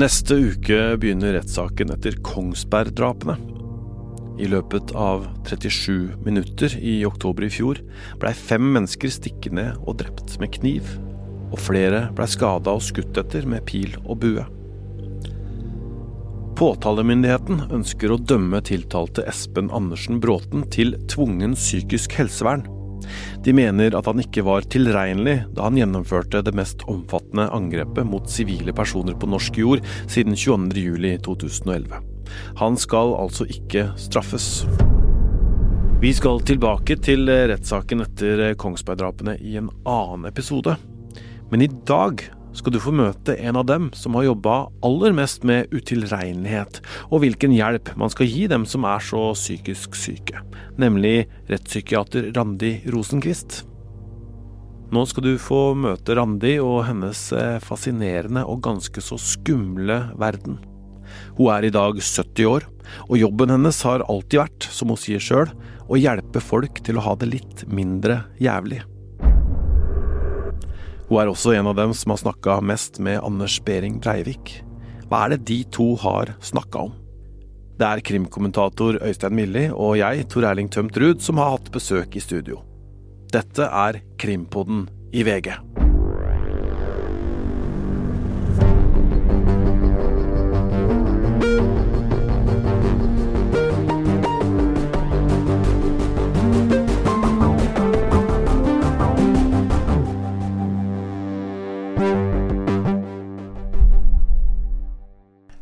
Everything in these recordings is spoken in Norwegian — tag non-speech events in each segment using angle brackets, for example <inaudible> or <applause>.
Neste uke begynner rettssaken etter Kongsberg-drapene. I løpet av 37 minutter i oktober i fjor blei fem mennesker stikket ned og drept med kniv, og flere blei skada og skutt etter med pil og bue. Påtalemyndigheten ønsker å dømme tiltalte Espen Andersen Bråten til tvungen psykisk helsevern. De mener at han ikke var tilregnelig da han gjennomførte det mest omfattende angrepet mot sivile personer på norsk jord siden 22.07.2011. Han skal altså ikke straffes. Vi skal tilbake til rettssaken etter Kongsberg-drapene i en annen episode. Men i dag skal du få møte en av dem som har jobba aller mest med utilregnelighet, og hvilken hjelp man skal gi dem som er så psykisk syke, nemlig rettspsykiater Randi Rosenquist. Nå skal du få møte Randi og hennes eh, fascinerende og ganske så skumle verden. Hun er i dag 70 år, og jobben hennes har alltid vært, som hun sier sjøl, å hjelpe folk til å ha det litt mindre jævlig. Hun er også en av dem som har snakka mest med Anders Behring Breivik. Hva er det de to har snakka om? Det er krimkommentator Øystein Milli og jeg, Tor Erling Tømt Ruud, som har hatt besøk i studio. Dette er Krimpodden i VG.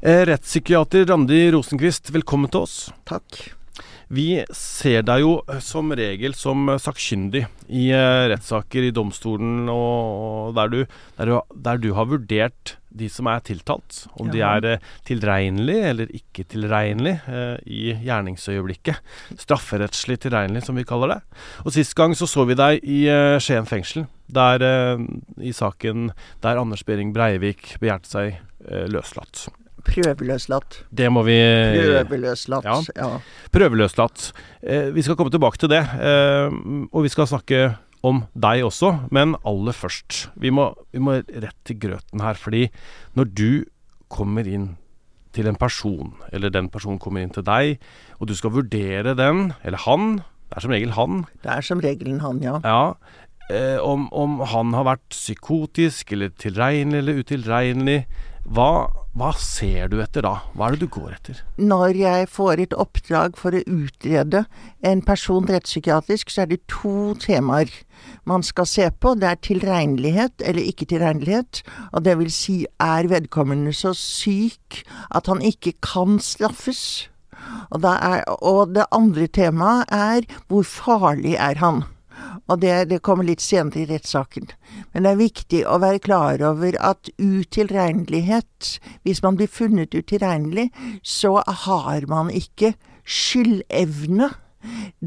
Rettspsykiater Randi Rosenquist, velkommen til oss. Takk. Vi ser deg jo eh, som regel som eh, sakkyndig i rettssaker i domstolen, og der du, der, du, der du, har vurdert de som er tiltalt, om ja. de er tilregnelige eller ikke tilregnelige i gjerningsøyeblikket. Strafferettslig tilregnelig, som vi kaller det. Og Sist gang så så vi deg i Skien fengsel, der, i saken der Anders Behring Breivik begjærte seg løslatt. Prøveløslatt. Det må vi Prøveløslatt, ja. ja. Prøveløslatt. Eh, vi skal komme tilbake til det, eh, og vi skal snakke om deg også, men aller først. Vi må, vi må rett til grøten her, fordi når du kommer inn til en person, eller den personen kommer inn til deg, og du skal vurdere den, eller han Det er som regel han. Det er som regel han, ja. ja eh, om, om han har vært psykotisk, eller tilregnelig eller utilregnelig. Hva, hva, ser du etter da? Hva er det du går etter? Når jeg får et oppdrag for å utrede en person rettspsykiatrisk, så er det to temaer man skal se på. Det er tilregnelighet eller ikke tilregnelighet. Og det vil si, er vedkommende så syk at han ikke kan straffes? Og, er, og det andre temaet er hvor farlig er han? Og det, det, kommer litt senere i rettssaken. Men det er viktig å være klar over at utilregnelighet Hvis man blir funnet utilregnelig, så har man ikke skyldevne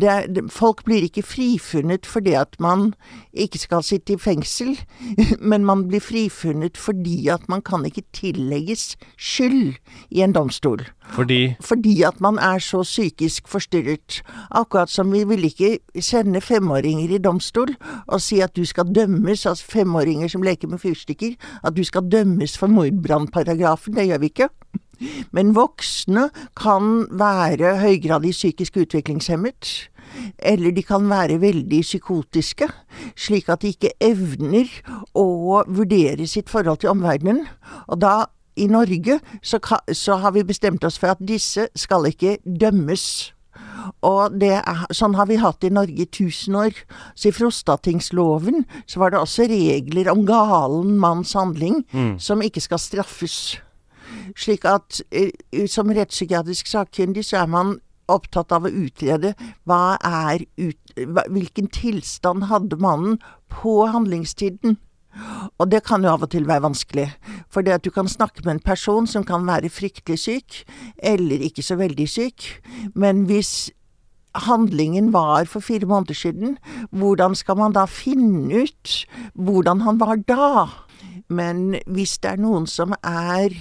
er, folk blir ikke frifunnet fordi at man ikke skal sitte i fengsel, <laughs> men man blir frifunnet fordi at man kan ikke tillegges skyld i en domstol. Fordi? Fordi at man er så psykisk forstyrret. Akkurat som vi vil ikke sende femåringer i domstol og si at du skal dømmes, altså femåringer som leker med fyrstikker, at du skal dømmes for mordbrannparagrafen. Det gjør vi ikke. Men voksne kan være høygradig psykisk utviklingshemmet. Eller de kan være veldig psykotiske, slik at de ikke evner å vurdere sitt forhold til omverdenen. Og da, i Norge, så, så har vi bestemt oss for at disse skal ikke dømmes. Og er, sånn har vi hatt i Norge i tusen år. Så i Frostatingsloven så var det også regler om galen manns handling mm. som ikke skal straffes. Slik at eh, som rettspsykiatrisk sakkyndig så er man opptatt av å utrede hva er ut, hvilken tilstand hadde mannen på handlingstiden. Og det kan jo av og til være vanskelig, for det at du kan snakke med en person som kan være fryktelig syk, eller ikke så veldig syk, men hvis handlingen var for fire måneder siden, hvordan skal man da finne ut hvordan han var da? Men hvis det er noen som er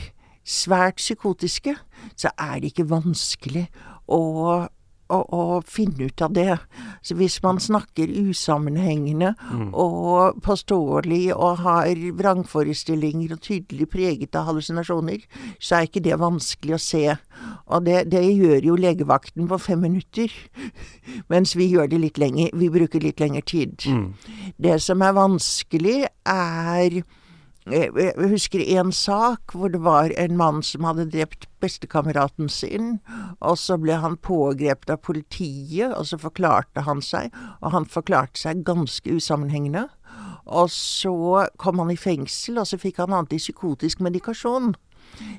svært psykotiske, så er det ikke vanskelig å å, å, finne ut av det. Så hvis man snakker usammenhengende mm. og påståelig og har vrangforestillinger og tydelig preget av hallusinasjoner, så er ikke det vanskelig å se. Og det, det gjør jo legevakten på fem minutter, <laughs> mens vi gjør det litt lenger. Vi bruker litt lengre tid. Mm. Det som er vanskelig, er jeg husker en sak hvor det var en mann som hadde drept bestekameraten sin, og så ble han pågrepet av politiet, og så forklarte han seg, og han forklarte seg ganske usammenhengende. Og så kom han i fengsel, og så fikk han antipsykotisk medikasjon.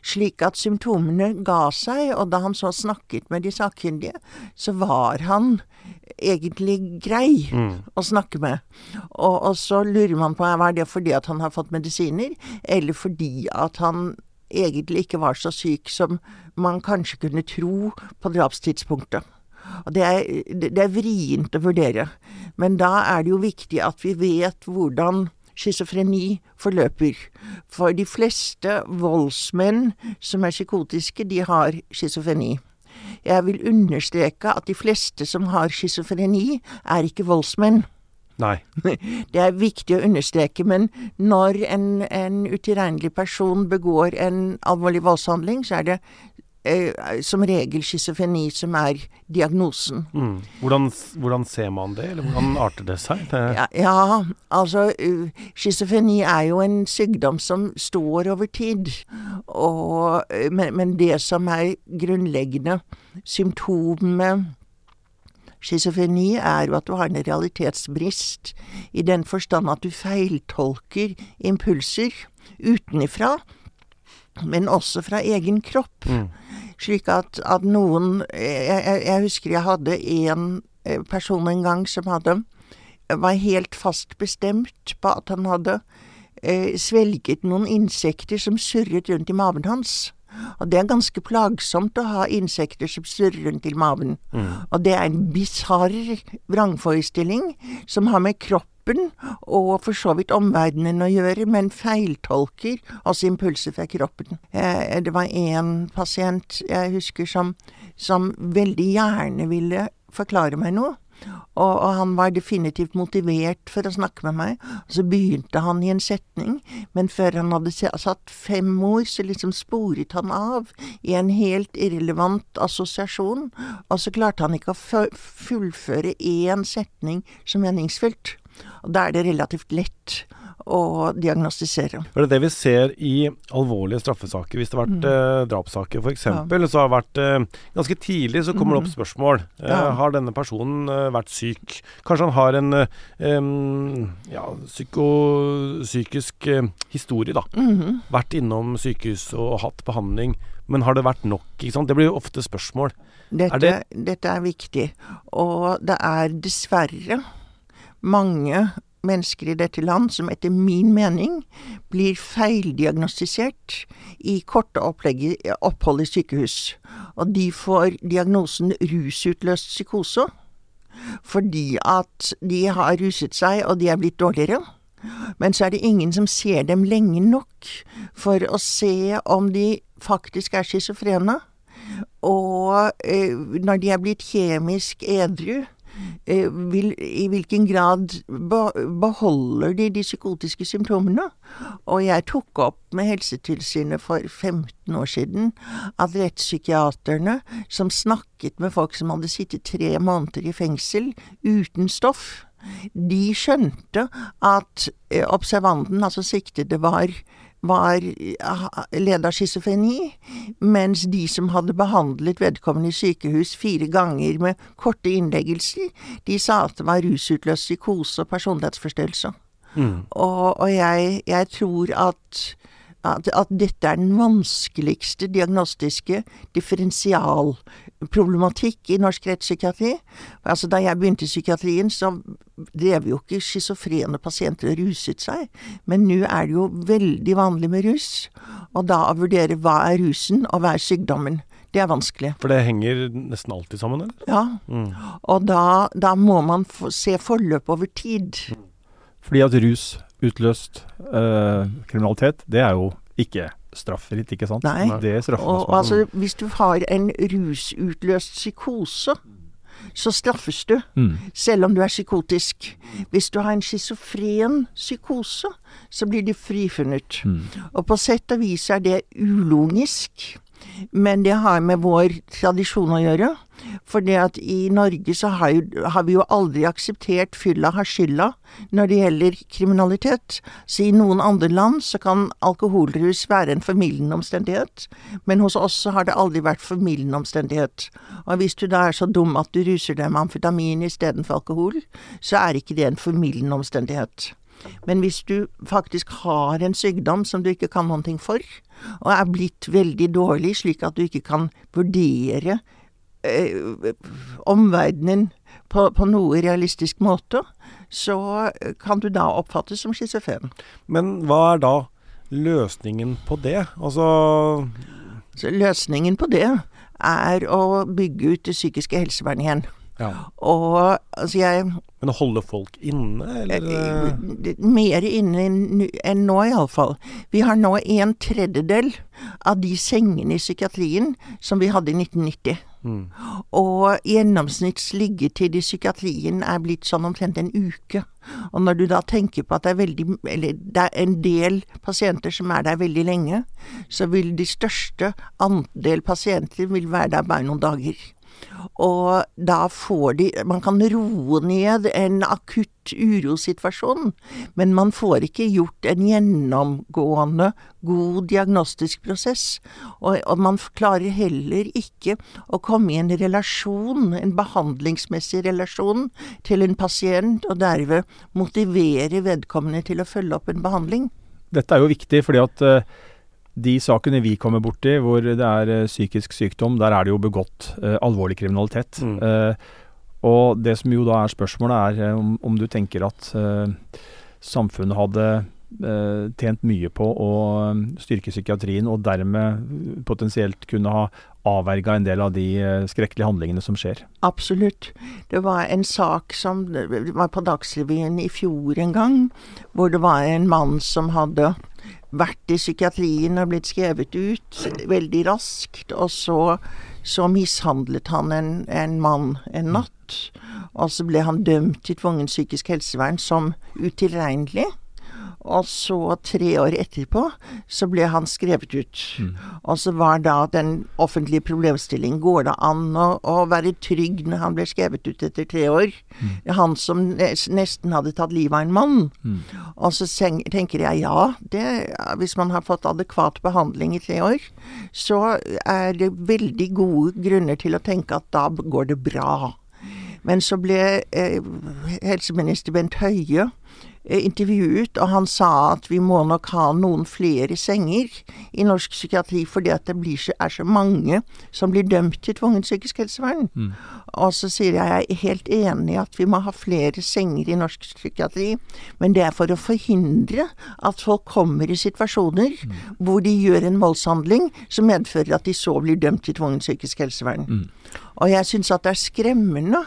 Slik at symptomene ga seg, og da han så snakket med de sakkyndige, så var han egentlig grei mm. å snakke med. Og, og, så lurer man på er det fordi at han har fått medisiner, eller fordi at han egentlig ikke var så syk som man kanskje kunne tro på drapstidspunktet. Og det er, det er vrient å vurdere. Men da er det jo viktig at vi vet hvordan schizofreni forløper. For de fleste voldsmenn som er psykotiske, de har schizofreni. Jeg vil understreke at de fleste som har schizofreni, er ikke voldsmenn. Nei. <laughs> Det er viktig å understreke, men når en, en utilregnelig person begår en alvorlig voldshandling, så er det eh, som regel schizofreni som er diagnosen. Mm. Hvordan, hvordan, ser man det, eller hvordan arter det seg? Det... Ja, ja, altså uh, Schizofreni er jo en sykdom som står over tid. Og, uh, men, men, det som er grunnleggende symptomet Schizofreni er jo at du har en realitetsbrist, i den forstand at du feiltolker impulser utenifra, men også fra egen kropp. Mm. Slik at, at noen jeg, jeg, husker jeg hadde en eh, person en gang som hadde var helt fast bestemt på at han hadde eh, svelget noen insekter som surret rundt i maven hans. Og det er ganske plagsomt å ha insekter som surrer rundt i maven. Mm. Og det er en bisarr vrangforestilling som har med kroppen, og for så vidt omverdenen å gjøre, men feiltolker altså impulser fra kroppen. Eh, det var én pasient jeg husker som, som veldig gjerne ville forklare meg noe. Og, og, han var definitivt motivert for å snakke med meg. Og så begynte han i en setning, men før han hadde satt fem ord, så liksom sporet han av i en helt irrelevant assosiasjon. Og så klarte han ikke å fullføre én setning som meningsfylt. Og da er det relativt lett å diagnostisere. Det er det vi ser i alvorlige straffesaker. Hvis det har vært mm. eh, drapssaker f.eks., ja. så har det vært eh, Ganske tidlig så kommer mm. det opp mm. spørsmål. Eh, ja. Har denne personen eh, vært syk? Kanskje han har en eh, ja, psykisk eh, historie, da. Mm. Vært innom sykehus og hatt behandling. Men har det vært nok? Det blir jo ofte spørsmål. Dette er, det dette er viktig. Og det er dessverre mange mennesker i dette land som etter min mening blir feildiagnostisert i korte opphold i sykehus. Og de får diagnosen rusutløst psykose fordi at de har ruset seg og de er blitt dårligere. Men så er det ingen som ser dem lenge nok for å se om de faktisk er schizofrene. Og eh, når de er blitt kjemisk edru, vil, i hvilken grad beholder de de psykotiske symptomene? Og jeg tok opp med Helsetilsynet for 15 år siden at rettspsykiaterne som snakket med folk som hadde sittet tre måneder i fengsel uten stoff, de skjønte at eh, observanten, altså siktede, var var led av schizofreni, mens de som hadde behandlet vedkommende i sykehus fire ganger med korte innleggelser, de sa at det var rusutløst psykose og personlighetsforstyrrelse. Mm. Og, og jeg, jeg, tror at at, at, dette er den vanskeligste diagnostiske differensialproblematikk i norsk rettspsykiatri. Altså, da jeg begynte i psykiatrien, så drev jo ikke schizofrene pasienter og ruset seg, men nå er det jo veldig vanlig med rus. Og da å vurdere hva er rusen, og hva er sykdommen. Det er vanskelig. For det henger nesten alltid sammen, eller? Ja. Mm. Og da, da, må man se forløp over tid. Fordi at rus utløst uh, kriminalitet, det er jo ikke straffritt, ikke sant? Nei. Det og, og altså, hvis du har en rusutløst psykose, så straffes du. Mm. Selv om du er psykotisk. Hvis du har en schizofren psykose, så blir du frifunnet. Mm. Og på sett og vis er det ulogisk. Men det har med vår tradisjon å gjøre. For det at i Norge så har, jo, har vi jo aldri akseptert fylla har skylda når det gjelder kriminalitet. Så i noen andre land så kan alkoholrus være en formildende omstendighet. Men hos oss så har det aldri vært formildende omstendighet. Og hvis du da er så dum at du ruser deg med amfetamin istedenfor alkohol, så er ikke det en formildende omstendighet. Men hvis du faktisk har en sykdom som du ikke kan ting for, og er blitt veldig dårlig slik at du ikke kan vurdere eh, omverdenen på, på noe realistisk måte, så kan du da oppfattes som schizofren. Men hva er da løsningen på det? Altså Så løsningen på det er å bygge ut det psykiske helsevernet igjen. Ja. Og altså jeg Men å holde folk inne, eller? Eh, Mer inne enn enn nå, iallfall. Vi har nå en tredjedel av de sengene i psykiatrien som vi hadde i 1990. Mm. Og gjennomsnitts liggetid i psykiatrien er blitt sånn omtrent en uke. Og når du da tenker på at det er veldig Eller det er en del pasienter som er der veldig lenge, så vil de største andel pasienter vil være der bare noen dager. Og da får de Man kan roe ned en akutt urosituasjon, men man får ikke gjort en gjennomgående god diagnostisk prosess. Og, og man klarer heller ikke å komme i en relasjon, en behandlingsmessig relasjon, til en pasient, og derved motivere vedkommende til å følge opp en behandling. Dette er jo viktig, fordi at eh, de sakene vi kommer borti hvor det er eh, psykisk sykdom, der er det jo begått eh, alvorlig kriminalitet. Mm. Eh, og det som jo da er spørsmålet, er eh, om, om du tenker at eh, samfunnet hadde eh, tjent mye på å styrke psykiatrien, og dermed potensielt kunne ha avverga en del av de skrekkelige handlingene som skjer. Absolutt. Det var en sak som var på Dagsrevyen i fjor en gang, hvor det var en mann som hadde vært i psykiatrien og blitt skrevet ut veldig raskt, og så, så mishandlet han en, en mann en natt. Og så ble han dømt til tvungent psykisk helsevern som utilregnelig. Og så, tre år etterpå, så ble han skrevet ut. Og så var da den offentlige problemstillingen Går det an å, å være trygg når han ble skrevet ut etter tre år? Han som nesten hadde tatt livet av en mann. Og så tenker jeg ja, det, hvis man har fått adekvat behandling i tre år, så er det veldig gode grunner til å tenke at da går det bra. Men så ble eh, helseminister Bent Høie intervjuet, og han sa at vi må nok ha noen flere senger i norsk psykiatri fordi at det blir så, er så mange som blir dømt til tvungent psykisk helsevern. Og så sier jeg jeg er helt enig i at vi må ha flere senger i norsk psykiatri, men det er for å forhindre at folk kommer i situasjoner hvor de gjør en voldshandling som medfører at de så blir dømt til tvungent psykisk helsevern. Og jeg syns at det er skremmende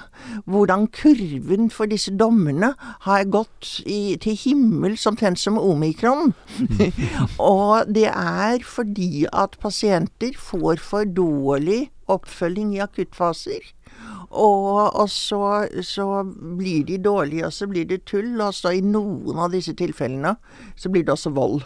hvordan kurven for disse dommene har gått i, til himmels omtrent som omikron. <laughs> og det er fordi at pasienter får for dårlig oppfølging i akuttfaser. Og, og så, så blir de dårlige, og så blir det tull. Og så i noen av disse tilfellene så blir det også vold.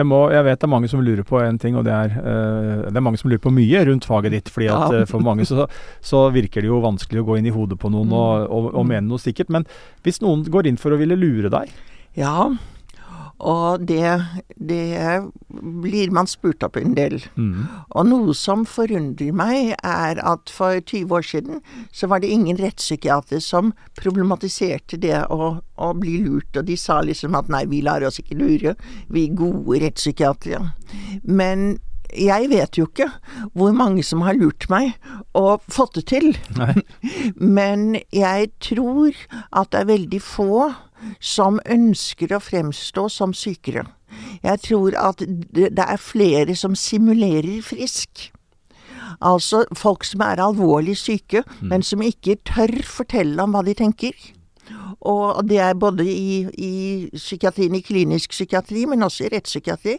Jeg, må, jeg vet det er mange som lurer på en ting, og det er uh, Det er mange som lurer på mye rundt faget ditt. fordi at eh, for mange så, så virker det jo vanskelig å gå inn i hodet på noen og, og, og mene noe sikkert. Men hvis noen går inn for å ville lure deg Ja, og det, det blir man spurt opp en del. Og noe som forundrer meg, er at for 20 år siden så var det ingen rettspsykiater som problematiserte det å, å bli lurt, og de sa liksom at nei, vi lar oss ikke lure, vi er gode rettspsykiatere. Men jeg vet jo ikke hvor mange som har lurt meg og fått det til. Nei. <laughs> Men jeg tror at det er veldig få som ønsker å fremstå som sykere. Jeg tror at det er flere som simulerer frisk. Altså folk som er alvorlig syke, men som ikke tør fortelle om hva de tenker. Og det er både i, i psykiatrien, i klinisk psykiatri, men også i rettspsykiatri.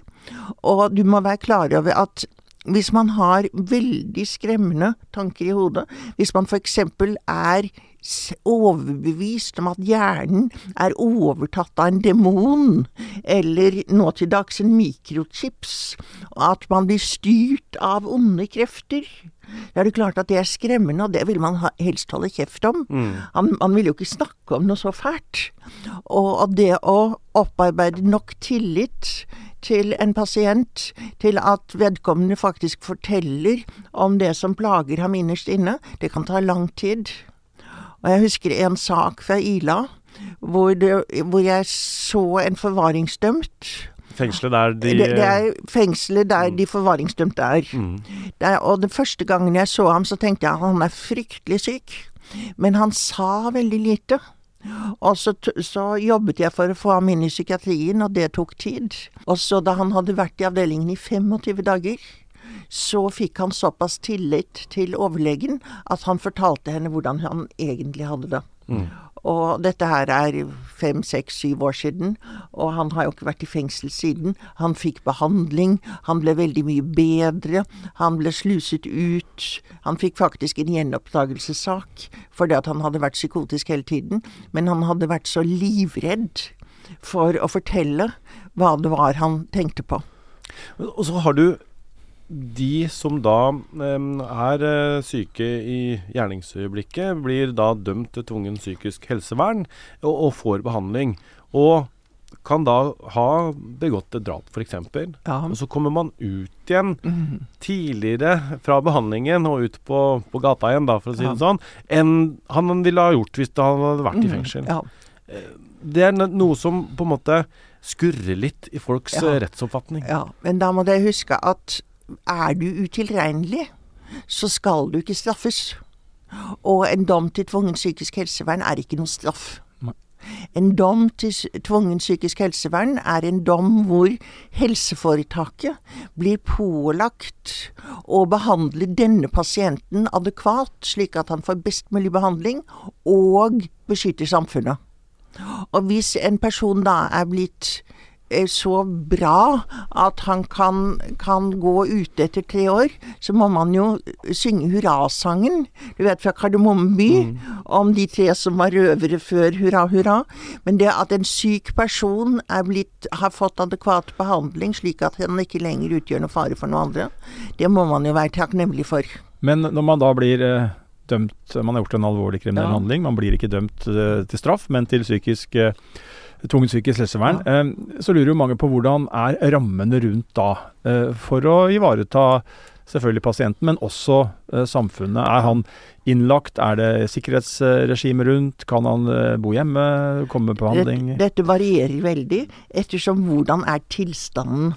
Og du må være klar over at hvis man har veldig skremmende tanker i hodet, hvis man f.eks. er overbevist om at hjernen er overtatt av en demon, eller nå til dags en mikrochips, og at man blir styrt av onde krefter, da er det klart at det er skremmende, og det vil man helst holde kjeft om. Mm. Han, man vil jo ikke snakke om noe så fælt. Og, og det å opparbeide nok tillit til en pasient til at vedkommende faktisk forteller om det som plager ham innerst inne, det kan ta lang tid. Og jeg husker en sak fra Ila hvor, det, hvor jeg så en forvaringsdømt. Fengselet der de det, det, er fengselet der mm. de forvaringsdømte er. Mm. er. Og den første gangen jeg så ham, så tenkte jeg at han er fryktelig syk. Men han sa veldig lite. Og så, så, jobbet jeg for å få ham inn i psykiatrien, og det tok tid. Og så da han hadde vært i avdelingen i 25 dager, så fikk han såpass tillit til overlegen at han fortalte henne hvordan han egentlig hadde det. Mm. Og dette her er fem, seks, syv år siden, og han har jo ikke vært i fengsel siden. Han fikk behandling, han ble veldig mye bedre, han ble sluset ut. Han fikk faktisk en gjenoppdagelsessak fordi at han hadde vært psykotisk hele tiden, men han hadde vært så livredd for å fortelle hva det var han tenkte på. Og så har du de som da er eh, syke i gjerningsøyeblikket, blir da dømt til tvungen psykisk helsevern og, og får behandling. Og kan da ha begått et drap, f.eks. Ja. Og så kommer man ut igjen mm. tidligere fra behandlingen og ut på, på, gata igjen, da, for å si ja. det sånn, enn han ville ha gjort hvis han hadde vært mm. i mhm. fengsel. Ja. Eh, det er noe som på en måte skurrer litt i folks rettsoppfatning. Ja, men da må dere huske at er du utilregnelig, så skal du ikke straffes. Og en dom til tvungen psykisk helsevern er ikke noe straff. En dom til tvungen psykisk helsevern er en dom hvor helseforetaket blir pålagt å behandle denne pasienten adekvat, slik at han får best mulig behandling, og beskytter samfunnet. Og hvis en person da er blitt så bra at han kan, kan, gå ute etter tre år, så må man jo synge hurrasangen, du vet fra Kardemomme by, mm. om de tre som var røvere før hurra, hurra. Men det at en syk person blitt, har fått adekvat behandling, slik at han ikke lenger utgjør noe fare for noen andre, det må man jo være takknemlig for. Men når man da blir eh, dømt Man har gjort en alvorlig kriminell ja. handling, man blir ikke dømt eh, til straff, men til psykisk eh, tvungent psykisk helsevern. Ja. Så lurer jo mange på hvordan er rammene rundt da, eh, for å ivareta selvfølgelig pasienten, men også eh, samfunnet. Er han innlagt? Er det sikkerhetsregime rundt? Kan han eh, bo hjemme? Komme på behandling? Dette, dette varierer veldig ettersom hvordan er tilstanden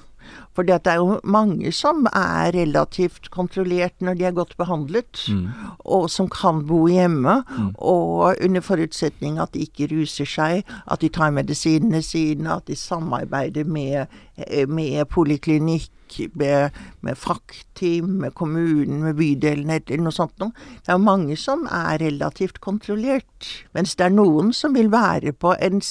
for det er jo mange som er relativt kontrollert når de er godt behandlet, mm. og som kan bo hjemme. Mm. Og under forutsetning at de ikke ruser seg, at de tar medisinene sine, at de samarbeider med, eh, med poliklinikk. Med, med fraktteam, med kommunen, med bydelen eller noe sånt noe. Det er mange som er relativt kontrollert. Mens det er noen som vil være på en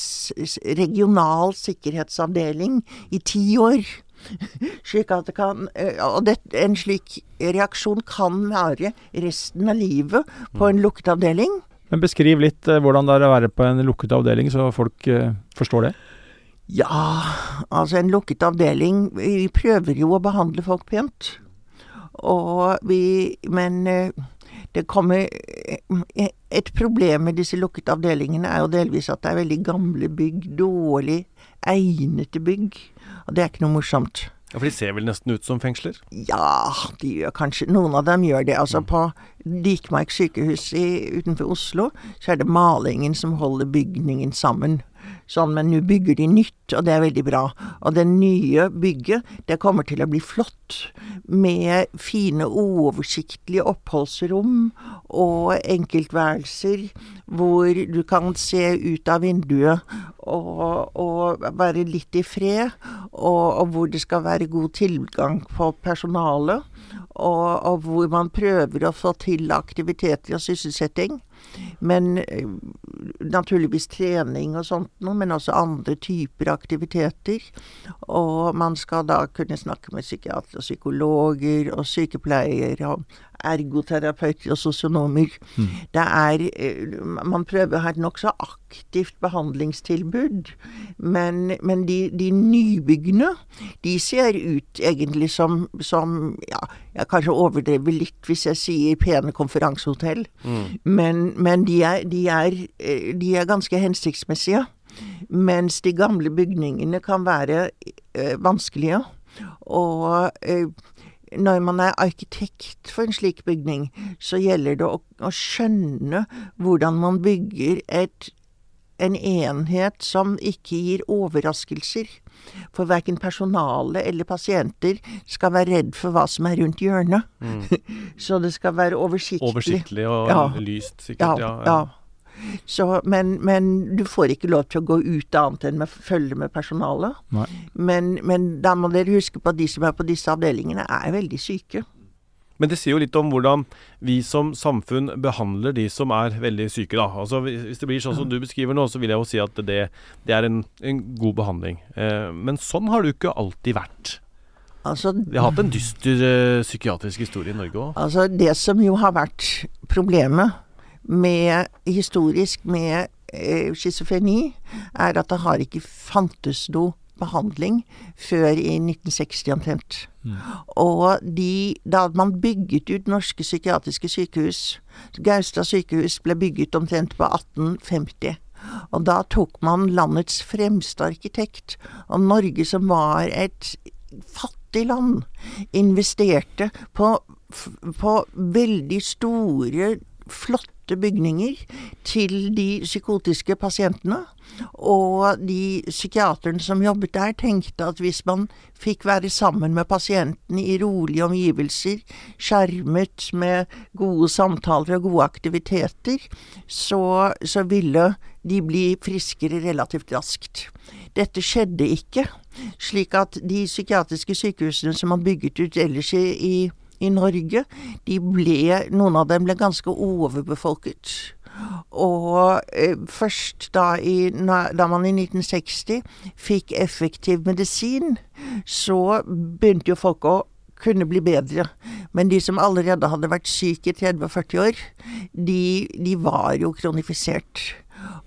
regional sikkerhetsavdeling i ti år. <laughs> slik at det kan eh, Og det, en slik reaksjon kan være resten av livet på en lukket avdeling. Men Beskriv litt eh, hvordan det er å være på en lukket avdeling, så folk uh, forstår det. Ja, altså en lukket avdeling Vi prøver jo å behandle folk pent. Og vi Men det kommer Et problem med disse lukkede avdelingene er jo delvis at det er veldig gamle bygg. Dårlig egnede bygg. Og det er ikke noe morsomt. Ja, For de ser vel nesten ut som fengsler? Ja, de gjør kanskje Noen av dem gjør det. Altså mm. på Dikmark sykehus i, utenfor Oslo, så er det malingen som holder bygningen sammen. Sånn, men nå bygger de nytt, og det er veldig bra. Og det nye bygget, det kommer til å bli flott. Med fine, uoversiktlige oppholdsrom og enkeltværelser hvor du kan se ut av vinduet og, og være litt i fred. Og, og, hvor det skal være god tilgang på personale. Og, og hvor man prøver å få til aktiviteter og sysselsetting. Men eh, naturligvis trening og sånt noe, men også andre typer aktiviteter. Og man skal da kunne snakke med psykiatere og psykologer og sykepleiere og ergoterapeuter og sosionomer. Mm. Det er eh, Man prøver å ha et nokså aktivt behandlingstilbud. Men, men de, de, nybyggene, de ser ut egentlig som, som ja, jeg kanskje overdrever litt hvis jeg sier pene konferansehotell. Mm. Men, men de, er, de, er, eh, de, er, ganske hensiktsmessige. Mens de gamle bygningene kan være øh, vanskelige. Og øh, når man er arkitekt for en slik bygning, så gjelder det å, å skjønne hvordan man bygger et, en enhet som ikke gir overraskelser. For verken personale eller pasienter skal være redd for hva som er rundt hjørnet. Mm. <laughs> så det skal være oversiktlig. Oversiktlig og ja. lyst, sikkert. ja. ja. ja. Så, men, men, du får ikke lov til å gå ut annet enn med følge med personalet. Men, men, da må dere huske på at de som er på disse avdelingene, er veldig syke. Men det sier jo litt om hvordan vi som samfunn behandler de som er veldig syke. da. Altså Hvis det blir sånn som du beskriver nå, så vil jeg jo si at det, det er en, en, god behandling. Eh, men sånn har det jo ikke alltid vært. Altså, vi har hatt en dyster uh, psykiatrisk historie i Norge òg. Altså, det som jo har vært problemet med, historisk med eh, schizofreni, er at det har ikke fantes noe behandling før i 1960 omtrent. Mm. Og de, da man bygget ut norske psykiatriske sykehus Gaustad sykehus ble bygget omtrent på 1850. Og da tok man landets fremste arkitekt, og Norge som var et fattig land, investerte på, på veldig store, flotte flotte bygninger til de psykotiske pasientene. Og de psykiaterne som jobbet der, tenkte at hvis man fikk være sammen med pasientene i rolige omgivelser, skjermet med gode samtaler og gode aktiviteter, så, så ville de bli friskere relativt raskt. Dette skjedde ikke, slik at de psykiatriske sykehusene som man bygget ut ellers i, i i Norge, de ble, noen av dem ble ganske overbefolket. Og eh, først da, i, da, man i 1960 fikk effektiv medisin, så begynte jo folk å kunne bli bedre. Men de som allerede hadde vært syke i 30-40 år, de, de var jo kronifisert.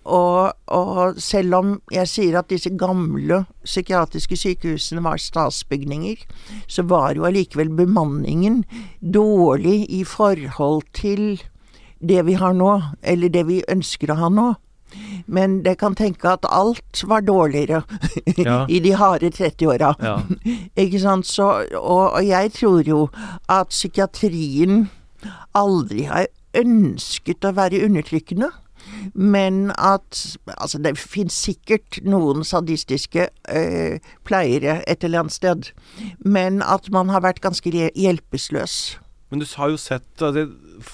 Og, og, selv om jeg sier at disse gamle psykiatriske sykehusene var statsbygninger, så var jo allikevel bemanningen dårlig i forhold til det vi har nå, eller det vi ønsker å ha nå. Men jeg kan tenke at alt var dårligere ja. <laughs> i de harde 30-åra. Ja. <laughs> Ikke sant? Så, og, og jeg tror jo at psykiatrien aldri har ønsket å være undertrykkende. Men at Altså, det finnes sikkert noen sadistiske øh, pleiere et eller annet sted. Men at man har vært ganske hjelpeløs. Men du har jo sett altså,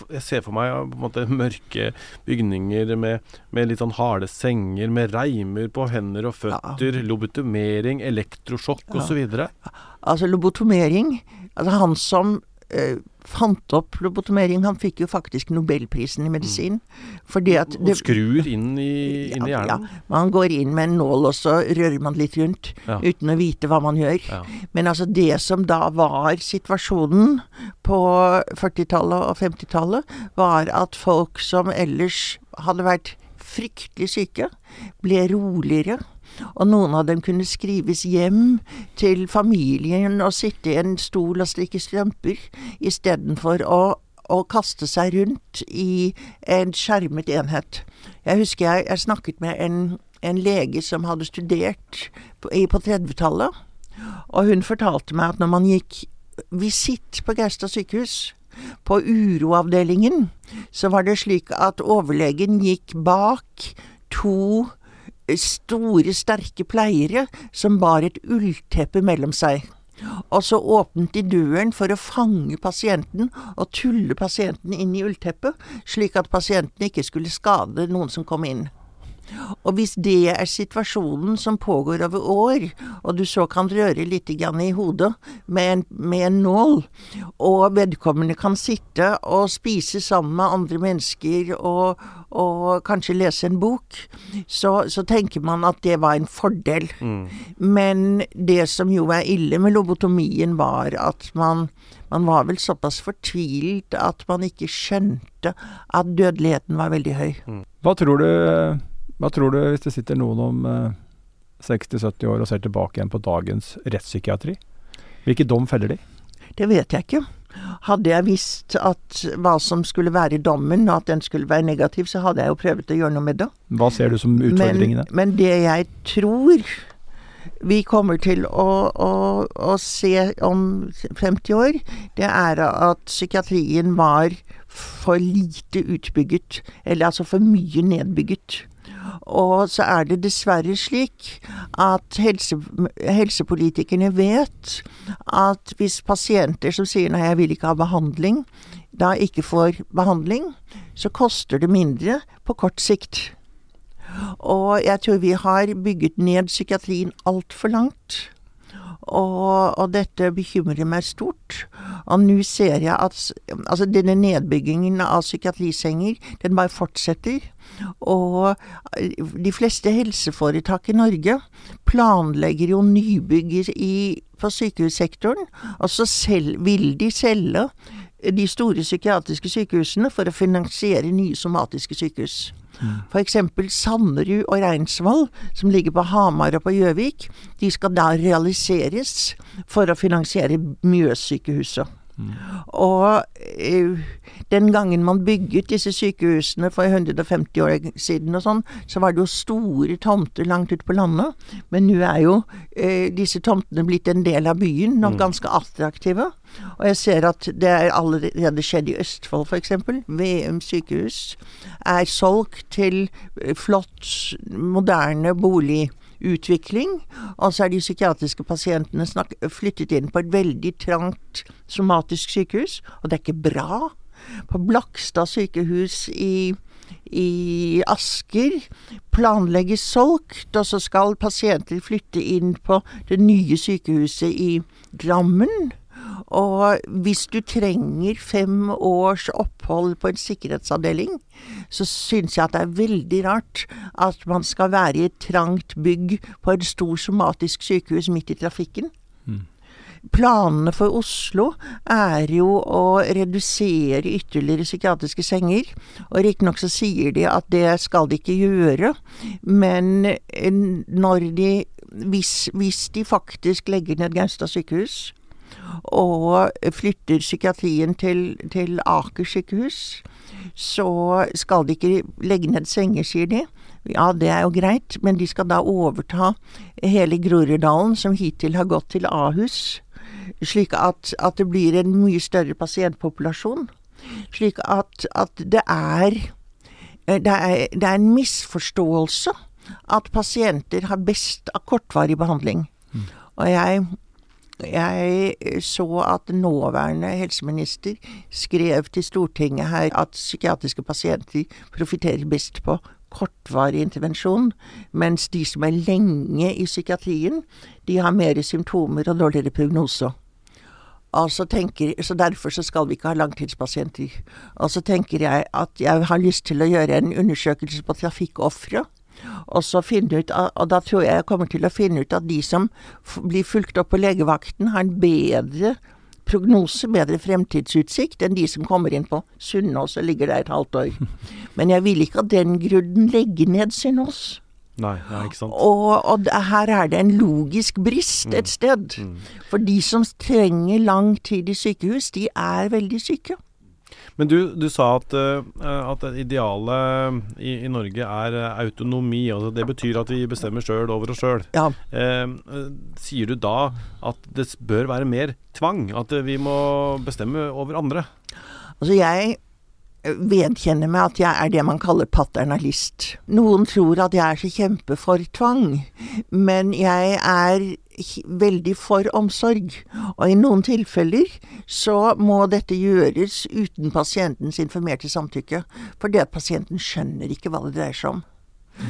Jeg ser for meg på en måte mørke bygninger med, med litt sånn harde senger, med reimer på hender og føtter, ja. lobotomering, elektrosjokk ja. osv. Altså lobotomering Altså han som fant opp lobotomering. Han fikk jo faktisk nobelprisen i medisin. Fordi at det, og skrur inn i, inn i hjernen? Ja, man går inn med en nål, og så rører man litt rundt. Ja. Uten å vite hva man gjør. Ja. Men altså det som da var situasjonen på 40-tallet og 50-tallet, var at folk som ellers hadde vært fryktelig syke, ble roligere og noen av dem kunne skrives hjem til familien og sitte i en stol og strikke strømper, istedenfor å å kaste seg rundt i en skjermet enhet. Jeg husker jeg, jeg snakket med en, en, lege som hadde studert på, på 30-tallet, og hun fortalte meg at når man gikk visitt på Gaustad sykehus, på uroavdelingen, så var det slik at overlegen gikk bak to store, sterke pleiere som bar et ullteppe mellom seg. Og så åpnet de døren for å fange pasienten og tulle pasienten inn i ullteppet, slik at pasienten ikke skulle skade noen som kom inn. Og hvis det er situasjonen som pågår over år, og du så kan røre litt i hodet med en, med en nål, og vedkommende kan sitte og spise sammen med andre mennesker og, og kanskje lese en bok, så, så, tenker man at det var en fordel. Mm. Men det som jo er ille med lobotomien, var at man, man var vel såpass fortvilt at man ikke skjønte at dødeligheten var veldig høy. Mm. Hva tror du hva tror du hvis det sitter noen om eh, 60-70 år og ser tilbake igjen på dagens rettspsykiatri? Hvilken dom feller de? Det vet jeg ikke. Hadde jeg visst at hva som skulle være dommen, at den skulle være negativ, så hadde jeg jo prøvd å gjøre noe med det. Hva ser du som utfordringene? Men, men det jeg tror vi kommer til å, å, å, se om 50 år, det er at psykiatrien var for lite utbygget. Eller altså for mye nedbygget. Og så er det dessverre slik at helse, helsepolitikerne vet at hvis pasienter som sier nei, jeg vil ikke ha behandling, da ikke får behandling, så koster det mindre på kort sikt. Og jeg tror vi har bygget ned psykiatrien altfor langt. Og, og, dette bekymrer meg stort. Og nå ser jeg at altså denne nedbyggingen av psykiatrisenger, den bare fortsetter. Og de fleste helseforetak i Norge planlegger jo nybygg i, på sykehussektoren. Og så selv, vil de selge de store psykiatriske sykehusene for å finansiere nye somatiske sykehus. F.eks. Sanderud og Reinsvoll, som ligger på Hamar og på Gjøvik, de skal da realiseres for å finansiere Mjøssykehuset. Mm. Og uh, den gangen man bygget disse sykehusene for 150 år siden og sånn, så var det jo store tomter langt ute på landet. Men nå er jo uh, disse tomtene blitt en del av byen, og mm. ganske attraktive. Og jeg ser at det er allerede skjedd i Østfold, f.eks. VM sykehus er solgt til eh, flott, moderne bolig utvikling. Så er de psykiatriske pasientene flyttet inn på et veldig trangt somatisk sykehus, og det er ikke bra. På Blakstad sykehus i, i Asker planlegges solgt, og så skal pasienter flytte inn på det nye sykehuset i Drammen. Og hvis du trenger fem års opphold på en sikkerhetsavdeling, så syns jeg at det er veldig rart at man skal være i et trangt bygg på en stor somatisk sykehus midt i trafikken. Mm. Planene for Oslo er jo å redusere ytterligere psykiatriske senger. Og riktignok så sier de at det skal de ikke gjøre, men når de hvis, hvis de faktisk legger ned Gaustad sykehus, og flytter psykiatrien til, til Aker sykehus, så skal de ikke legge ned senger, sier de. Ja, det er jo greit, men de skal da overta hele Groruddalen, som hittil har gått til Ahus, slik at, at det blir en mye større pasientpopulasjon. Slik at, at det, er, det er Det er en misforståelse at pasienter har best av kortvarig behandling. Mm. Og jeg jeg så at nåværende helseminister skrev til Stortinget her at psykiatriske pasienter profitterer best på kortvarig intervensjon, mens de som er lenge i psykiatrien, de har mer symptomer og dårligere prognose. Altså så, tenker, så Derfor så skal vi ikke ha langtidspasienter. Og så tenker jeg at jeg har lyst til å gjøre en undersøkelse på trafikkofre. Og, så finne ut, og da tror jeg jeg kommer til å finne ut at de som blir fulgt opp på legevakten, har en bedre prognose, bedre fremtidsutsikt enn de som kommer inn på Sunnaas og ligger der et halvt år. <laughs> Men jeg vil ikke av den grunnen legge ned Sunnaas. Nei, nei, ikke sant. Og, og, her er det en logisk brist et mm. sted. Mm. For de som trenger lang tid i sykehus, de er veldig syke. Men du, du sa at, uh, at idealet i, i, Norge er autonomi. Altså det betyr at vi bestemmer sjøl over oss sjøl. Ja. Uh, sier du da at det bør være mer tvang? At vi må bestemme over andre? Altså jeg vedkjenner meg at jeg er det man kaller paternalist. Noen tror at jeg er så kjempe for tvang, men jeg er veldig for omsorg. Og i noen tilfeller så må dette gjøres uten pasientens informerte samtykke, for det at pasienten skjønner ikke hva det dreier seg om.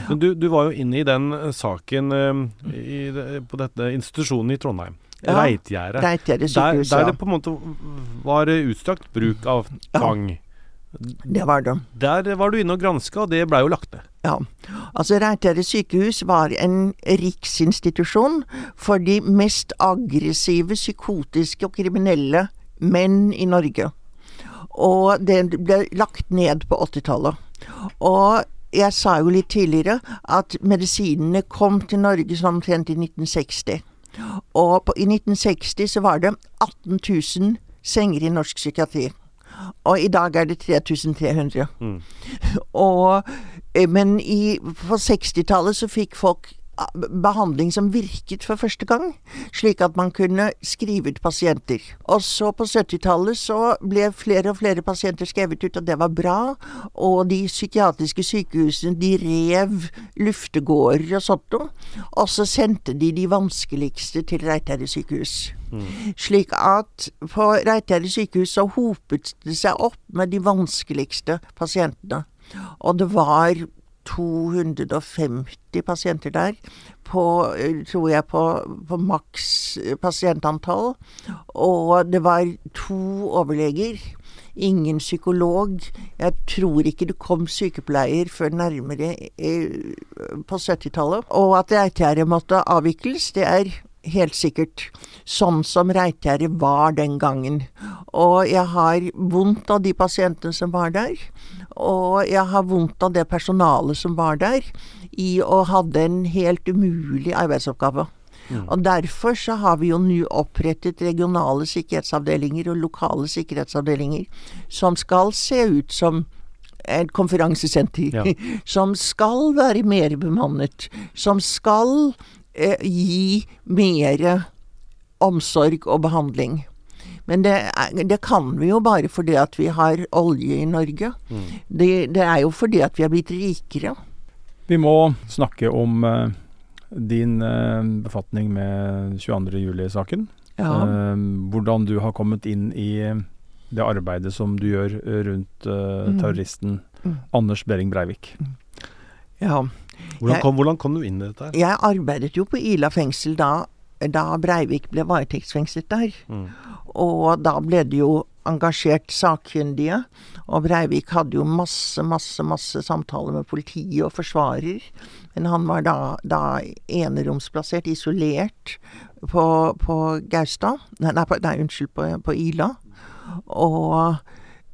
Men du, du var jo inne i den eh, saken eh, i, på dette institusjonen i Trondheim. Ja, Reitgjerdet. Der, der det på en måte var utstrakt bruk av tvang. Det var det. Der var du inne og granska, og det blei jo lagt ned. Ja. Altså, Reitere sykehus var en riksinstitusjon for de mest aggressive, psykotiske og kriminelle menn i Norge. Og det ble lagt ned på 80-tallet. Og jeg sa jo litt tidligere at medisinene kom til Norge sånn omtrent i 1960. Og på, i 1960 så var det 18 000 senger i norsk psykiatri. Og i dag er det 3300. Og, eh, men i, på 60-tallet så fikk folk behandling som virket for første gang, slik at man kunne skrive ut pasienter. Og så på 70-tallet så ble flere og flere pasienter skrevet ut, og det var bra. Og de psykiatriske sykehusene de rev luftegårder og sånt noe. Og så sendte de de vanskeligste til Reitgjerdet sykehus. Slik at på Reitgjerdet sykehus så hopet det seg opp med de vanskeligste pasientene. Og det var 250 pasienter der, på, eh, tror jeg, på, på maks eh, pasientantall. Og det var to overleger. Ingen psykolog. Jeg tror ikke det kom sykepleier før nærmere eh, på 70-tallet. Og at Reitgjerdet måtte avvikles, det er helt sikkert. Sånn som Reitgjerdet var den gangen. Og jeg har vondt av de pasientene som var der. Og jeg har vondt av det personalet som var der, i å hadde en helt umulig arbeidsoppgave. Og derfor så har vi jo nå opprettet regionale sikkerhetsavdelinger og lokale sikkerhetsavdelinger som skal se ut som et konferansesenter. Ja. <laughs> Som skal være mer bemannet. Som skal gi mer omsorg og behandling. Men det, det kan vi jo bare fordi at vi har olje i Norge. Det, det er jo fordi at vi er blitt rikere. Vi må snakke om eh, din eh, befatning med 22.07-saken. Ja. Eh, hvordan du har kommet inn i eh, det arbeidet som du gjør eh, rundt eh, Mm. terroristen Mm. Anders Behring Breivik. ja. Hvordan Jeg- kom, hvordan kom du inn i dette? Jeg arbeidet jo på Ila fengsel da, da Breivik ble varetektsfengslet der. Mm. Og da ble det jo engasjert sakkyndige. Og Breivik hadde jo masse, masse, masse samtaler med politiet og forsvarer. Men han var da, da eneromsplassert, isolert, på, på Gaustad. Nei, nei, nei unnskyld, på, på Ila. Og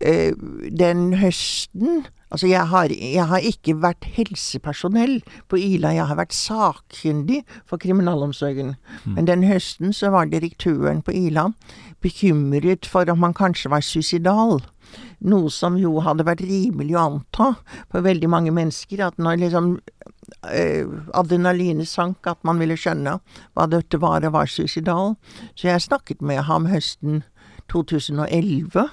eh, den høsten Altså, jeg har, jeg har ikke vært helsepersonell på Ila, jeg har vært sakkyndig for kriminalomsorgen. Men den høsten så var direktøren på Ila bekymret for om han kanskje var suicidal. Noe som jo hadde vært rimelig å anta for veldig mange mennesker, at når liksom eh, adrenalinet sank, at man ville skjønne hva dette var og var suicidal. Så jeg snakket med ham høsten 2011.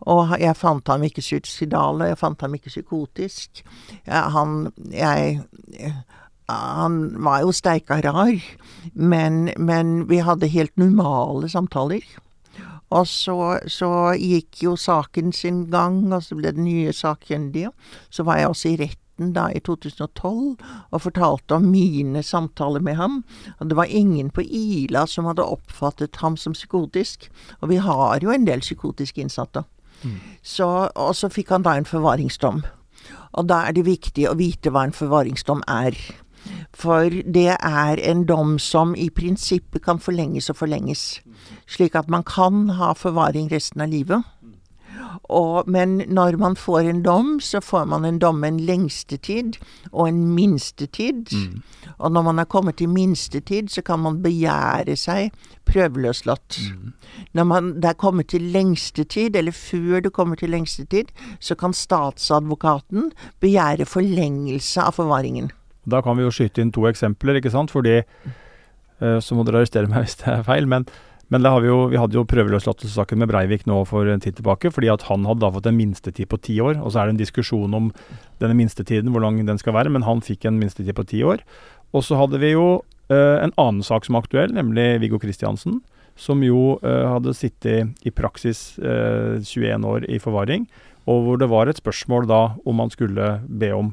Og jeg fant ham ikke suicidal, jeg fant ham ikke psykotisk. Jeg, han Jeg Han var jo steika rar, men, men vi hadde helt normale samtaler. Og så, så gikk jo saken sin gang, og så ble det nye sakkyndige. Så var jeg også i retten da i 2012 og fortalte om mine samtaler med ham. Og det var ingen på Ila som hadde oppfattet ham som psykotisk. Og vi har jo en del psykotiske innsatte. Så, og så fikk han da en forvaringsdom. Og da er det viktig å vite hva en forvaringsdom er. For det er en dom som i prinsippet kan forlenges og forlenges. Slik at man kan ha forvaring resten av livet. Og, men når man får en dom, så får man en dom med en lengstetid og en minstetid. Og når man har kommet til minstetid, så kan man begjære seg prøveløslatt. Når man er kommet til lengstetid, eller før det kommer til lengstetid, så kan statsadvokaten begjære forlengelse av forvaringen. Da kan vi jo skyte inn to eksempler, ikke sant? Fordi eh, Så må dere arrestere meg hvis det er feil, men, men vi, jo, vi hadde jo prøveløslatelsessaken med Breivik nå for en tid tilbake, fordi at han hadde da fått en minstetid på ti år. Og så er det en diskusjon om denne minstetiden, hvor lang den skal være, men han fikk en minstetid på ti år. Og så hadde vi jo eh, en annen sak som er aktuell, nemlig Viggo Kristiansen. Som jo eh, hadde sittet i praksis eh, 21 år i forvaring, og hvor det var et spørsmål da om man skulle be om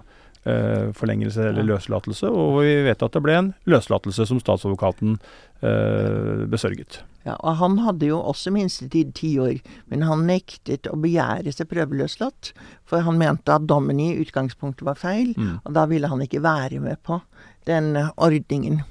forlengelse eller løslatelse, og vi vet at det ble en løslatelse som statsadvokaten eh, besørget. Ja, og Han hadde jo også minstetid ti år, men han nektet å begjære seg prøveløslatt. For han mente at dommen i utgangspunktet var feil, mm. og da ville han ikke være med på den ordningen.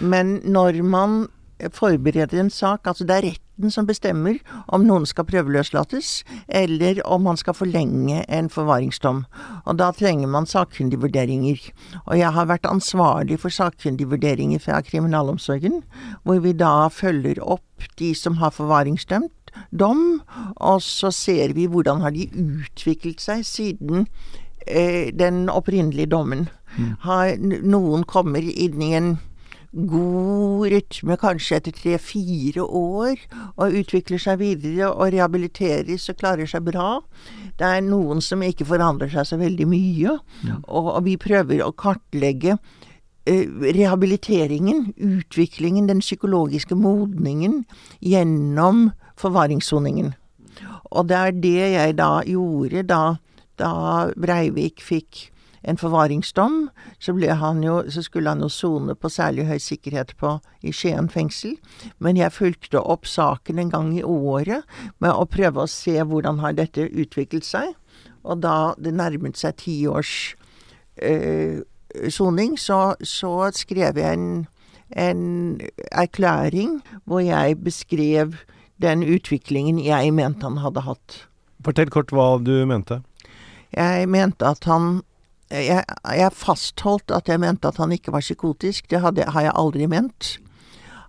Men når man forbereder en sak, altså det er retten som bestemmer om noen skal prøveløslates, eller om man skal forlenge en forvaringsdom. Og da trenger man sakkyndige vurderinger. Og jeg har vært ansvarlig for sakkyndige vurderinger fra kriminalomsorgen, hvor vi da følger opp de som har forvaringsdømt dom, og så ser vi hvordan har de utviklet seg siden eh, den opprinnelige dommen. Mm. Har noen kommer inn i en god rytme kanskje etter tre-fire år, og utvikler seg videre og rehabiliteres og klarer seg bra. Det er noen som ikke forandrer seg så veldig mye, ja. og, og, vi prøver å kartlegge eh, rehabiliteringen, utviklingen, den psykologiske modningen gjennom forvaringssoningen. Og det er det jeg da gjorde da, da Breivik fikk en forvaringsdom, så, jo, så skulle han jo sone på særlig høy sikkerhet på, i Skien fengsel. Men jeg fulgte opp saken en gang i året med å prøve å se hvordan har dette utviklet seg. Og da det nærmet seg ti års eh, soning, så, så, skrev jeg en, en erklæring hvor jeg beskrev den utviklingen jeg mente han hadde hatt. Fortell kort hva du mente. Jeg mente at han jeg, jeg fastholdt at jeg mente at han ikke var psykotisk. Det hadde, har jeg aldri ment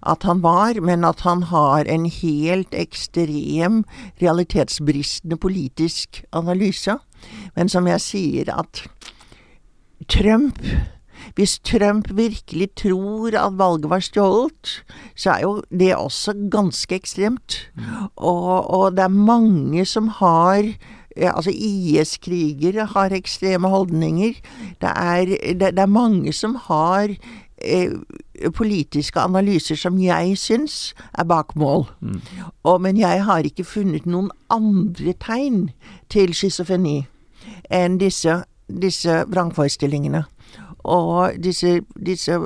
at han var, men at han har en helt ekstrem, realitetsbristende politisk analyse. Men som jeg sier, at Trump Hvis Trump virkelig tror at valget var stjålet, så er jo det også ganske ekstremt. Mm. Og, og det er mange som har altså IS-krigere har ekstreme holdninger. Det er, det, det er mange som har eh, politiske analyser som jeg syns er bak mål. Mm. Og, men jeg har ikke funnet noen andre tegn til schizofreni enn disse, disse vrangforestillingene. Og disse, disse,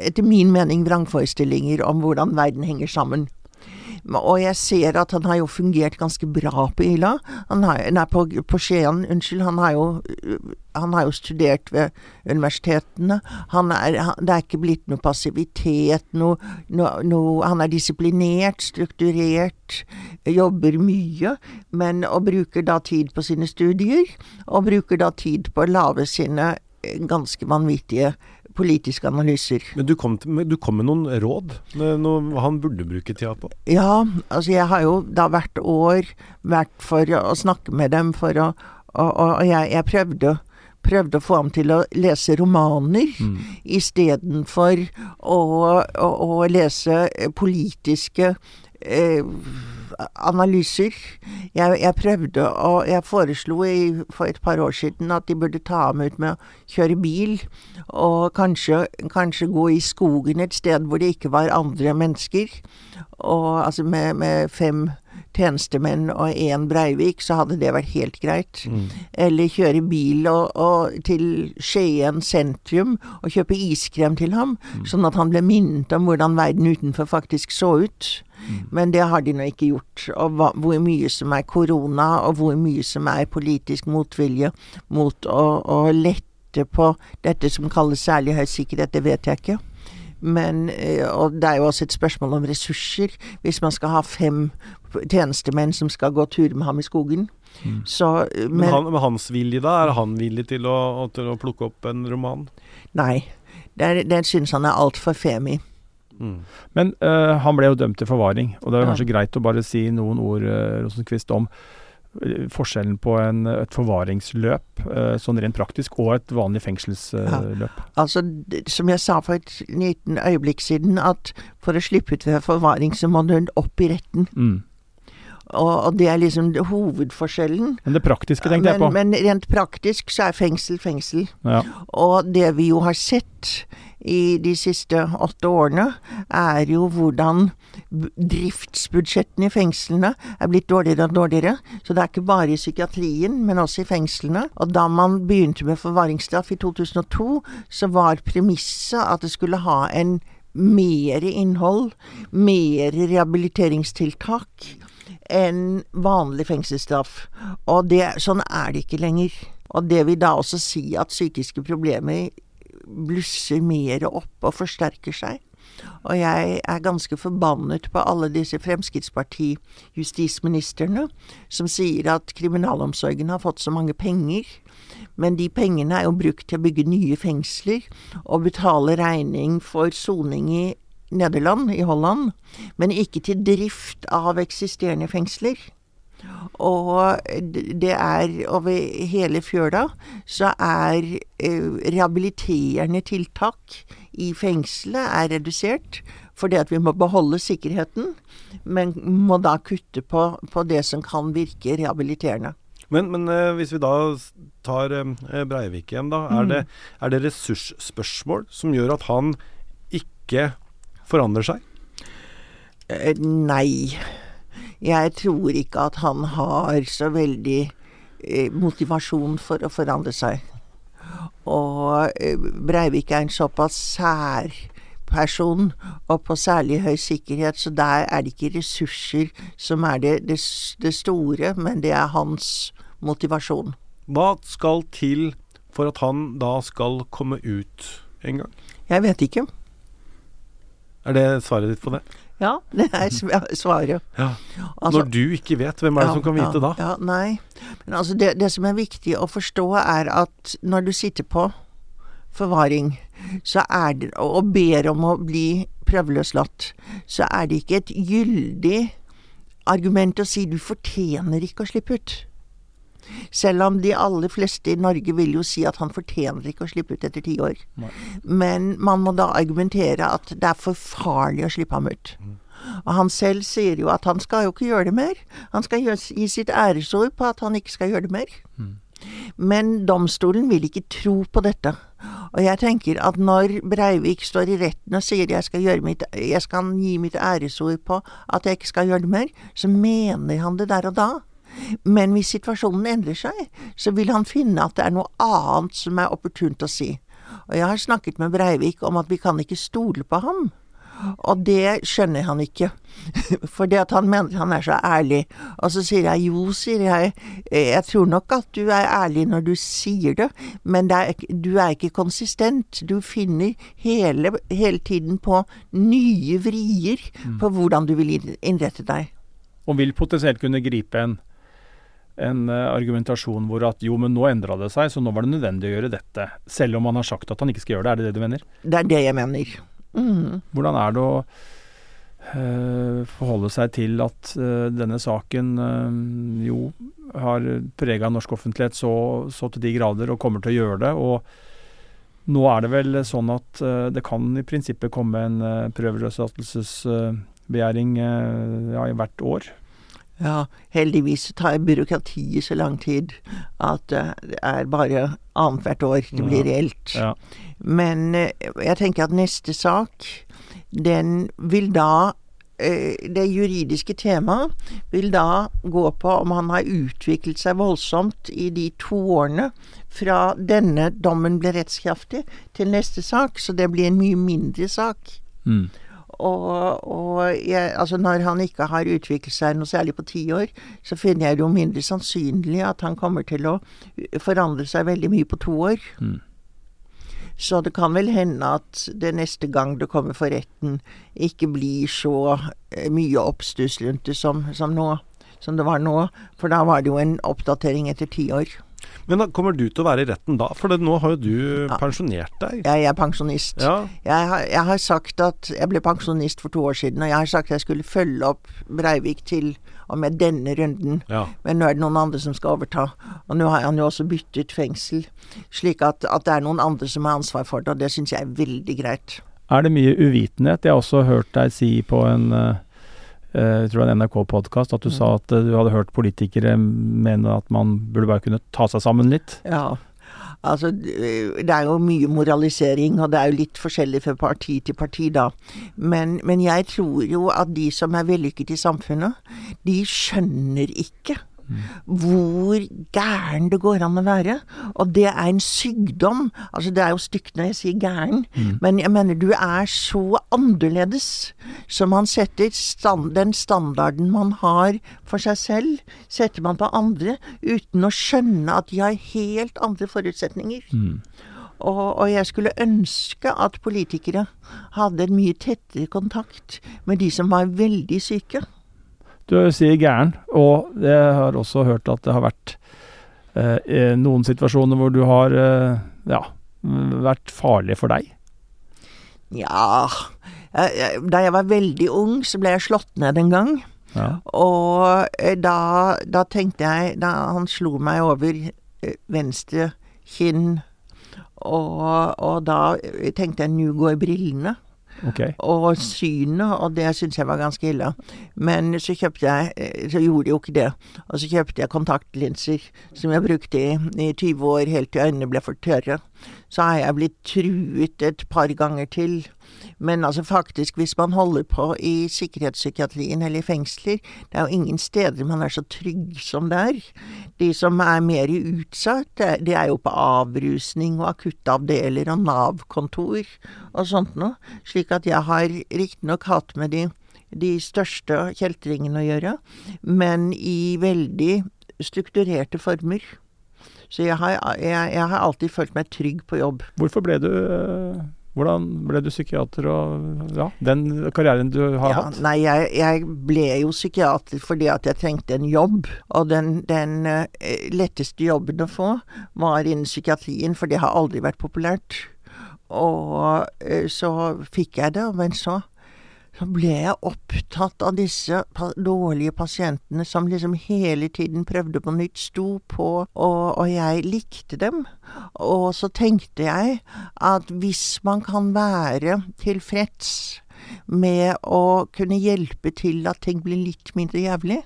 etter min mening, vrangforestillinger om hvordan verden henger sammen. Og jeg ser at han har jo fungert ganske bra på Ila. Han har, nei, på, på Skien, unnskyld. Han har, jo, han har jo studert ved universitetene. Han er, det er ikke blitt noe passivitet, noe, noe, noe Han er disiplinert, strukturert, jobber mye, men og bruker da tid på sine studier. Og bruker da tid på å lage sine ganske vanvittige politiske analyser. Men du kom, til, du kom med noen råd? Noe han burde bruke tida på? Ja, altså jeg har jo da hvert år vært for å snakke med dem for å Og, og, jeg, jeg prøvde prøvde å få ham til å lese romaner mm. istedenfor å, å, å lese politiske eh, analyser. Jeg, jeg, prøvde og jeg foreslo i, for et par år siden at de burde ta ham ut med å kjøre bil, og kanskje, kanskje, gå i skogen et sted hvor det ikke var andre mennesker. Og altså med, med fem tjenestemenn og én Breivik, så hadde det vært helt greit. Mm. Eller kjøre bil og, og til Skien sentrum og kjøpe iskrem til ham, mm. sånn at han ble minnet om hvordan verden utenfor faktisk så ut. Mm. Men det har de nå ikke gjort. Og hva, hvor mye som er korona, og hvor mye som er politisk motvilje mot å, å lette på dette som kalles særlig høy sikkerhet, det vet jeg ikke. Men, eh, og det er jo også et spørsmål om ressurser. Hvis man skal ha fem tjenestemenn som skal gå tur med ham i skogen. Mm. Så, men, men, han, med hans vilje, da? Er han villig til å, til å plukke opp en roman? Nei. Det, synes syns han er altfor femi. Mm. Men uh, han ble jo dømt til forvaring, og det er ja. kanskje greit å bare si noen ord uh, Rosenqvist, om uh, forskjellen på en, et forvaringsløp, sånn rent praktisk, og et vanlig fengselsløp. Ja. Altså, som jeg sa for et liten øyeblikk siden, at for å slippe ut ved forvaring, så må du opp i retten. Mm. Og, og det er liksom hovedforskjellen. Men det praktiske tenkte jeg på. Men, men rent praktisk så er fengsel fengsel. Ja. Og det vi jo har sett i de siste åtte årene, er jo hvordan driftsbudsjettene i fengslene er blitt dårligere og dårligere. Så det er ikke bare i psykiatrien, men også i fengslene. Og da man begynte med forvaringsstraff i 2002, så var premisset at det skulle ha en mer innhold, mer rehabiliteringstiltak enn vanlig fengselsstraff. Og det, sånn er det ikke lenger. Og det vil da også si at psykiske problemer blusser mer opp og forsterker seg. Og jeg er ganske forbannet på alle disse Fremskrittsparti-justisministrene som sier at kriminalomsorgen har fått så mange penger. Men de pengene er jo brukt til å bygge nye fengsler og betale regning for soning i Nederland, i Holland, men ikke til drift av eksisterende fengsler. Og det er over hele fjøla så er rehabiliterende tiltak i fengselet er redusert fordi at vi må beholde sikkerheten, men må da kutte på, på det som kan virke rehabiliterende. Men, men hvis vi da tar Breivik igjen, da. Er, det, er det ressursspørsmål som gjør at han ikke forandrer seg? Nei. Jeg tror ikke at han har så veldig eh, motivasjon for å forandre seg. Og eh, Breivik er en såpass sær person og på særlig høy sikkerhet, så der er det ikke ressurser som er det, det, det store, men det er hans motivasjon. Hva skal til for at han da skal komme ut en gang? Jeg vet ikke. Er det svaret ditt på det? Ja, det er svaret. Ja. Altså, Når du ikke vet, hvem er det ja, som kan vite ja, da? Ja, nei. Men altså, det, det, som er viktig å forstå, er at når du sitter på forvaring så er det, og ber om å bli prøveløslatt, så er det ikke et gyldig argument å si du fortjener ikke å slippe ut. Selv om de aller fleste i Norge vil jo si at han fortjener ikke å slippe ut etter ti år. Nei. Men man må da argumentere at det er for farlig å slippe ham ut. Mm. Og han selv sier jo at han skal jo ikke gjøre det mer. Han skal gi sitt æresord på at han ikke skal gjøre det mer. Mm. Men domstolen vil ikke tro på dette. Og jeg tenker at når Breivik står i retten og sier jeg skal, mitt, jeg skal gi mitt æresord på at jeg ikke skal gjøre det mer, så mener han det der og da. Men hvis situasjonen endrer seg, så vil han finne at det er noe annet som er opportunt å si. Og jeg har snakket med Breivik om at vi kan ikke stole på ham. Og det skjønner han ikke, <laughs> for det at han mener han er så ærlig. Og så sier jeg jo, sier jeg, jeg tror nok at du er ærlig når du sier det, men det er, du er ikke konsistent. Du finner hele, hele tiden på nye vrier mm. på hvordan du vil innrette deg. Og vil potensielt kunne gripe en en uh, argumentasjon hvor at jo, men nå endra det seg, så nå var det nødvendig å gjøre dette. Selv om han har sagt at han ikke skal gjøre det. Er det det du mener? Det er det jeg mener. Mm. Hvordan er det å uh, forholde seg til at uh, denne saken jo har prega norsk offentlighet så, så, til de grader, og kommer til å gjøre det? og nå er det vel sånn at det kan i prinsippet komme en prøveløslatelsesbegjæring ja, i hvert år? Ja, heldigvis tar byråkratiet så lang tid at det er bare annethvert år det blir reelt. Ja. Men eh, jeg tenker at neste sak, den vil da eh, det juridiske temaet vil da gå på om han har utviklet seg voldsomt i de to årene fra denne dommen ble rettskraftig til neste sak, så det blir en mye mindre sak. Mm. Og, og jeg, altså når han ikke har utviklet seg noe særlig på ti år, så finner jeg det jo mindre sannsynlig at han kommer til å forandre seg veldig mye på to år. Mm. Så det kan vel hende at det neste gang det kommer for retten, ikke blir så eh, mye oppstuss rundt det som, som, nå, som det var nå. For da var det jo en oppdatering etter ti år. Men da, kommer du til å være i retten da? For det, nå har jo du ja. pensjonert deg. Ja, jeg er pensjonist. Ja. Jeg, har, jeg, har, sagt at Jeg ble pensjonist for to år siden, og jeg har sagt at jeg skulle følge opp Breivik til og med denne runden. Ja. Men nå er det noen andre som skal overta. Og nå har han jo også byttet fengsel. Slik at, at det er noen andre som har ansvar for det, og det syns jeg er veldig greit. Er det mye uvitenhet? Jeg har også hørt deg si på en uh jeg tror det var en NRK-podkast, at du sa at eh, du hadde hørt politikere mene at man burde bare kunne ta seg sammen litt. Ja. Altså, det er jo mye moralisering, og det er jo litt forskjellig fra parti til parti, da. Men, men jeg tror jo at de som er vellykket i samfunnet, de skjønner ikke hvor gæren det går an å være. Og det er en sykdom. Altså, det er jo stygt når jeg sier gæren, mm. men jeg mener du er så annerledes. Så man setter stand, den standarden man har for seg selv, setter man på andre uten å skjønne at de har helt andre forutsetninger. Mm. Og, og, jeg skulle ønske at politikere hadde en mye tettere kontakt med de som var veldig syke. Du sier gæren, og jeg har også hørt at det har vært eh, noen situasjoner hvor du har eh, ja, vært farlig for deg. Ja Da jeg var veldig ung, så ble jeg slått ned en gang. Ja. Og eh, da, da, tenkte jeg Da han slo meg over eh, venstre kinn, og, og da tenkte jeg nå går brillene. Okay. Og synet, og det syntes jeg var ganske ille. Men så kjøpte jeg eh, Så gjorde jeg jo ikke det. Og så kjøpte jeg kontaktlinser som jeg brukte i, i 20 år helt til øynene ble for tørre. Så har jeg blitt truet et par ganger til men altså faktisk, hvis man holder på i sikkerhetspsykiatrien eller i fengsler, det er jo ingen steder man er så trygg som der. De som er mer utsatt, det er jo på avrusning og akuttavdeler og Nav-kontor og sånt noe. Slik at jeg har riktignok hatt med de, de største kjeltringene å gjøre, men i veldig strukturerte former. Så jeg har, jeg, jeg har alltid følt meg trygg på jobb. Hvorfor ble du øh, hvordan ble du psykiater og ja, den karrieren du har ja, hatt? Nei, jeg, jeg, ble jo psykiater fordi at jeg trengte en jobb. Og den, den uh, letteste jobben å få var innen psykiatrien, for det har aldri vært populært. Og uh, så fikk jeg det, men så så ble jeg opptatt av disse dårlige pasientene som liksom hele tiden prøvde på nytt, sto på, og, og, jeg likte dem. Og så tenkte jeg at hvis man kan være tilfreds med å kunne hjelpe til at ting blir litt mindre jævlig,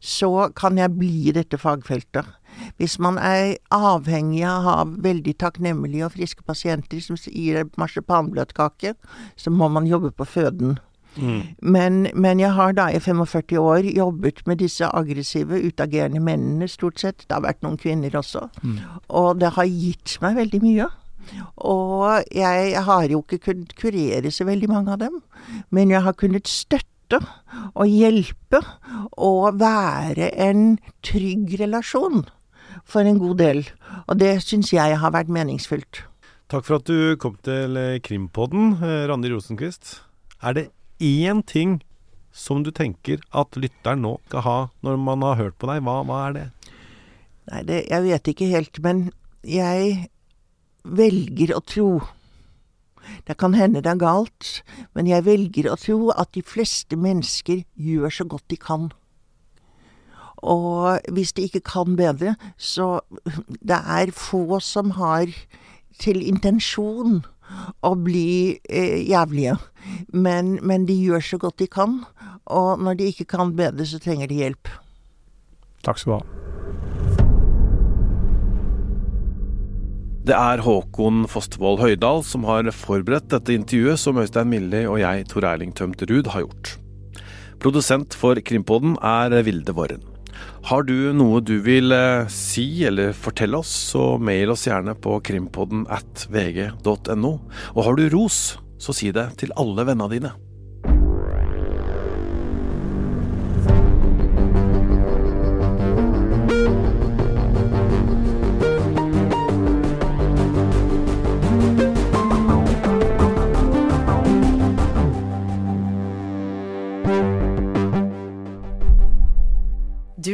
så kan jeg bli i dette fagfeltet. Hvis man er avhengig av å ha veldig takknemlige og friske pasienter som gir marsipanbløtkake, så må man jobbe på føden. Mm. Men, men, jeg har da i 45 år jobbet med disse aggressive, utagerende mennene, stort sett. Det har vært noen kvinner også. Mm. Og det har gitt meg veldig mye. Og jeg har jo ikke kunnet kurere så veldig mange av dem, men jeg har kunnet støtte og hjelpe og være en trygg relasjon for en god del. Og det syns jeg har vært meningsfylt. Takk for at du kom til Krimpodden, eh, Randi Rosenquist. Er det én ting som du tenker at lytteren nå skal ha når man har hørt på deg? Hva, hva er det? Nei, det, jeg vet ikke helt, men jeg velger å tro Det kan hende det er galt, men jeg velger å tro at de fleste mennesker gjør så godt de kan. Og hvis de ikke kan bedre, så Det er få som har til intensjon å bli eh, jævlige. Men, men, de gjør så godt de kan, og når de ikke kan bedre, så trenger de hjelp. Takk skal du ha. Det er Håkon Fostervoll Høydal som har forberedt dette intervjuet som Øystein Milli og jeg, Tor Erling Tømt Ruud, har gjort. Produsent for Krimpodden er Vilde Worren. Har du noe du vil eh, si eller fortelle oss, så mail oss gjerne på krimpodden at vg.no. Og har du ros, så si det til alle vennene dine.